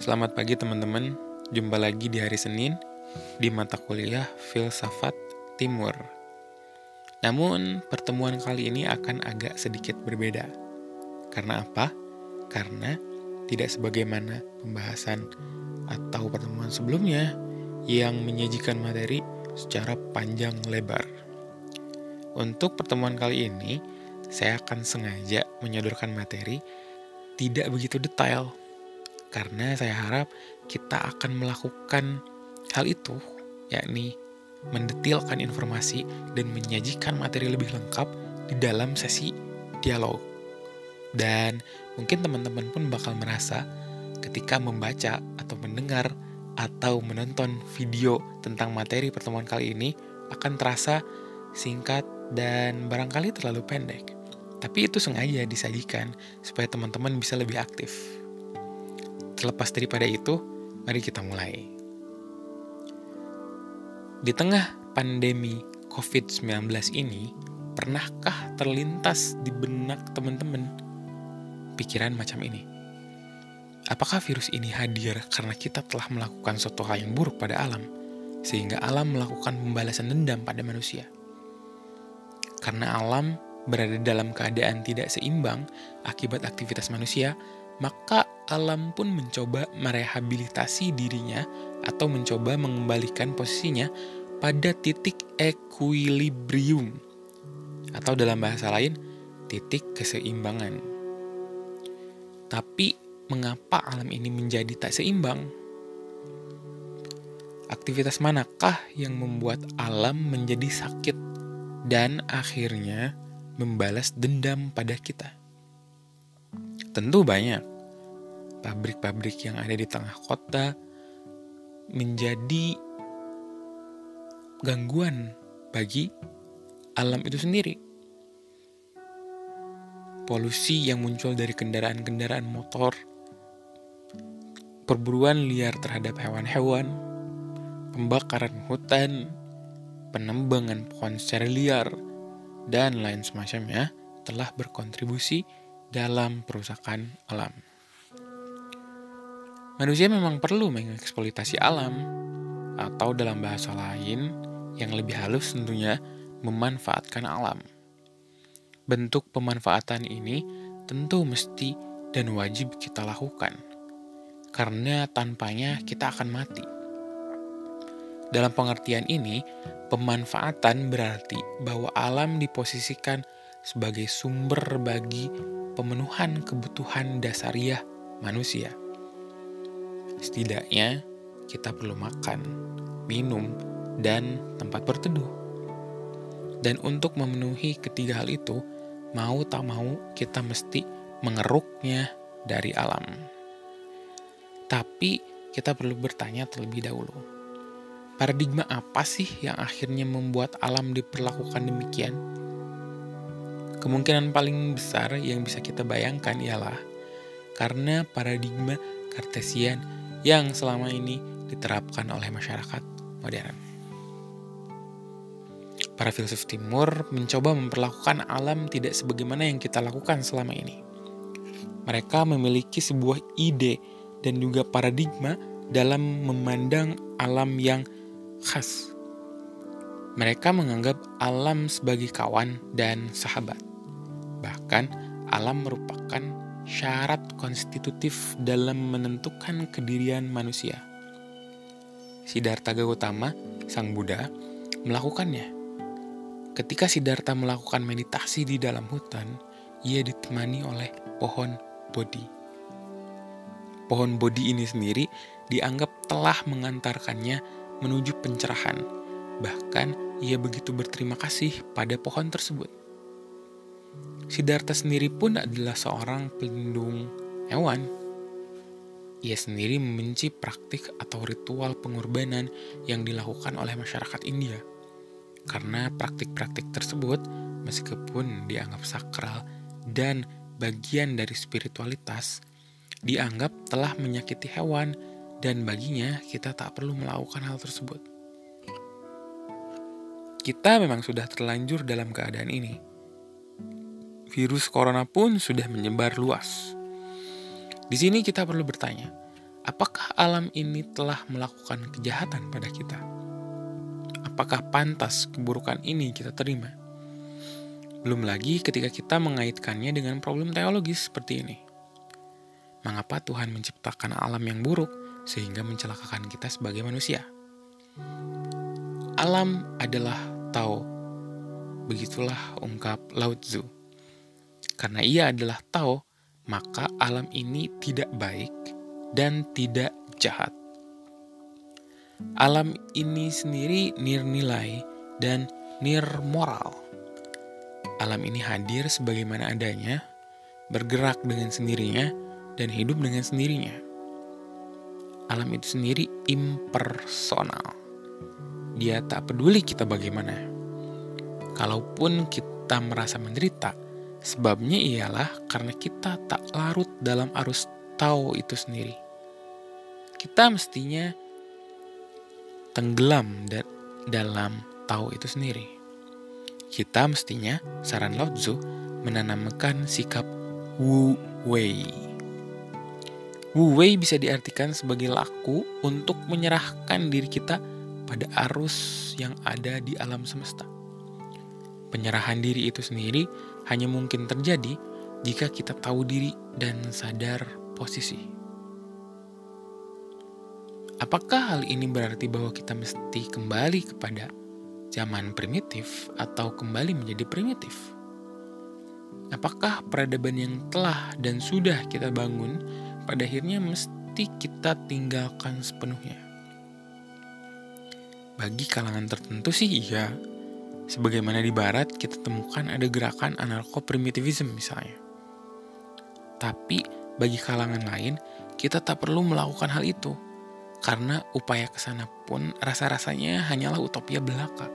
Selamat pagi teman-teman, jumpa lagi di hari Senin di mata kuliah Filsafat Timur. Namun, pertemuan kali ini akan agak sedikit berbeda. Karena apa? Karena tidak sebagaimana pembahasan atau pertemuan sebelumnya yang menyajikan materi secara panjang lebar. Untuk pertemuan kali ini, saya akan sengaja menyodorkan materi tidak begitu detail karena saya harap kita akan melakukan hal itu, yakni mendetilkan informasi dan menyajikan materi lebih lengkap di dalam sesi dialog. Dan mungkin teman-teman pun bakal merasa ketika membaca atau mendengar atau menonton video tentang materi pertemuan kali ini akan terasa singkat dan barangkali terlalu pendek. Tapi itu sengaja disajikan supaya teman-teman bisa lebih aktif. Terlepas daripada itu, mari kita mulai. Di tengah pandemi COVID-19 ini, pernahkah terlintas di benak teman-teman pikiran macam ini? Apakah virus ini hadir karena kita telah melakukan suatu hal yang buruk pada alam, sehingga alam melakukan pembalasan dendam pada manusia? Karena alam berada dalam keadaan tidak seimbang akibat aktivitas manusia, maka alam pun mencoba merehabilitasi dirinya atau mencoba mengembalikan posisinya pada titik equilibrium atau dalam bahasa lain titik keseimbangan. Tapi mengapa alam ini menjadi tak seimbang? Aktivitas manakah yang membuat alam menjadi sakit dan akhirnya membalas dendam pada kita? Tentu banyak pabrik-pabrik yang ada di tengah kota menjadi gangguan bagi alam itu sendiri. Polusi yang muncul dari kendaraan-kendaraan motor, perburuan liar terhadap hewan-hewan, pembakaran hutan, penembangan pohon secara liar, dan lain semacamnya telah berkontribusi dalam perusakan alam. Manusia memang perlu mengeksploitasi alam, atau dalam bahasa lain yang lebih halus tentunya memanfaatkan alam. Bentuk pemanfaatan ini tentu mesti dan wajib kita lakukan, karena tanpanya kita akan mati. Dalam pengertian ini, pemanfaatan berarti bahwa alam diposisikan sebagai sumber bagi pemenuhan kebutuhan dasariah manusia. Setidaknya kita perlu makan, minum, dan tempat berteduh. Dan untuk memenuhi ketiga hal itu, mau tak mau kita mesti mengeruknya dari alam. Tapi kita perlu bertanya terlebih dahulu. Paradigma apa sih yang akhirnya membuat alam diperlakukan demikian? Kemungkinan paling besar yang bisa kita bayangkan ialah karena paradigma Kartesian yang selama ini diterapkan oleh masyarakat modern. Para filsuf timur mencoba memperlakukan alam tidak sebagaimana yang kita lakukan selama ini. Mereka memiliki sebuah ide dan juga paradigma dalam memandang alam yang khas. Mereka menganggap alam sebagai kawan dan sahabat. Bahkan, alam merupakan syarat konstitutif dalam menentukan kedirian manusia. Siddhartha Gautama, sang Buddha, melakukannya. Ketika Siddhartha melakukan meditasi di dalam hutan, ia ditemani oleh pohon Bodhi. Pohon Bodhi ini sendiri dianggap telah mengantarkannya menuju pencerahan. Bahkan ia begitu berterima kasih pada pohon tersebut. Siddhartha sendiri pun adalah seorang pelindung hewan. Ia sendiri membenci praktik atau ritual pengorbanan yang dilakukan oleh masyarakat India. Karena praktik-praktik tersebut, meskipun dianggap sakral dan bagian dari spiritualitas, dianggap telah menyakiti hewan dan baginya kita tak perlu melakukan hal tersebut. Kita memang sudah terlanjur dalam keadaan ini virus corona pun sudah menyebar luas. Di sini kita perlu bertanya, apakah alam ini telah melakukan kejahatan pada kita? Apakah pantas keburukan ini kita terima? Belum lagi ketika kita mengaitkannya dengan problem teologis seperti ini. Mengapa Tuhan menciptakan alam yang buruk sehingga mencelakakan kita sebagai manusia? Alam adalah Tao. Begitulah ungkap Lao Tzu. Karena ia adalah Tao, maka alam ini tidak baik dan tidak jahat. Alam ini sendiri nirnilai dan nirmoral. Alam ini hadir sebagaimana adanya, bergerak dengan sendirinya, dan hidup dengan sendirinya. Alam itu sendiri impersonal dia tak peduli kita bagaimana. Kalaupun kita merasa menderita, sebabnya ialah karena kita tak larut dalam arus tahu itu sendiri. Kita mestinya tenggelam da dalam tahu itu sendiri. Kita mestinya, saran Lao Tzu, menanamkan sikap Wu Wei. Wu Wei bisa diartikan sebagai laku untuk menyerahkan diri kita pada arus yang ada di alam semesta. Penyerahan diri itu sendiri hanya mungkin terjadi jika kita tahu diri dan sadar posisi. Apakah hal ini berarti bahwa kita mesti kembali kepada zaman primitif atau kembali menjadi primitif? Apakah peradaban yang telah dan sudah kita bangun pada akhirnya mesti kita tinggalkan sepenuhnya? Bagi kalangan tertentu sih iya. Sebagaimana di barat kita temukan ada gerakan anarko-primitivism misalnya. Tapi bagi kalangan lain, kita tak perlu melakukan hal itu. Karena upaya ke sana pun rasa-rasanya hanyalah utopia belaka.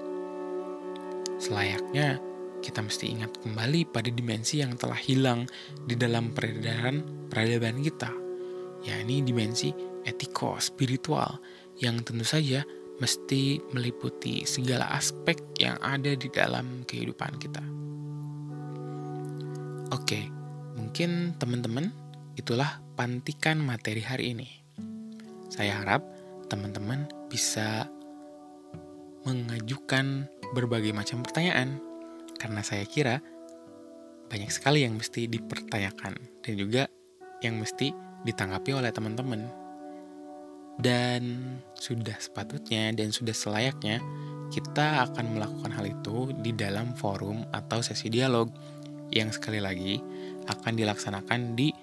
Selayaknya, kita mesti ingat kembali pada dimensi yang telah hilang di dalam peredaran peradaban kita, yakni dimensi etiko-spiritual yang tentu saja mesti meliputi segala aspek yang ada di dalam kehidupan kita. Oke, mungkin teman-teman itulah pantikan materi hari ini. Saya harap teman-teman bisa mengajukan berbagai macam pertanyaan karena saya kira banyak sekali yang mesti dipertanyakan dan juga yang mesti ditanggapi oleh teman-teman. Dan sudah sepatutnya dan sudah selayaknya kita akan melakukan hal itu di dalam forum atau sesi dialog yang sekali lagi akan dilaksanakan di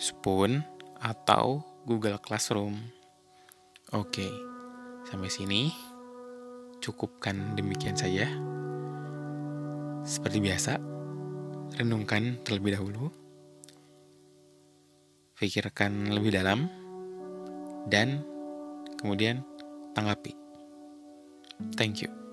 Spoon atau Google Classroom. Oke, sampai sini cukupkan demikian saja. Seperti biasa, renungkan terlebih dahulu, pikirkan lebih dalam, dan kemudian tanggapi. Thank you.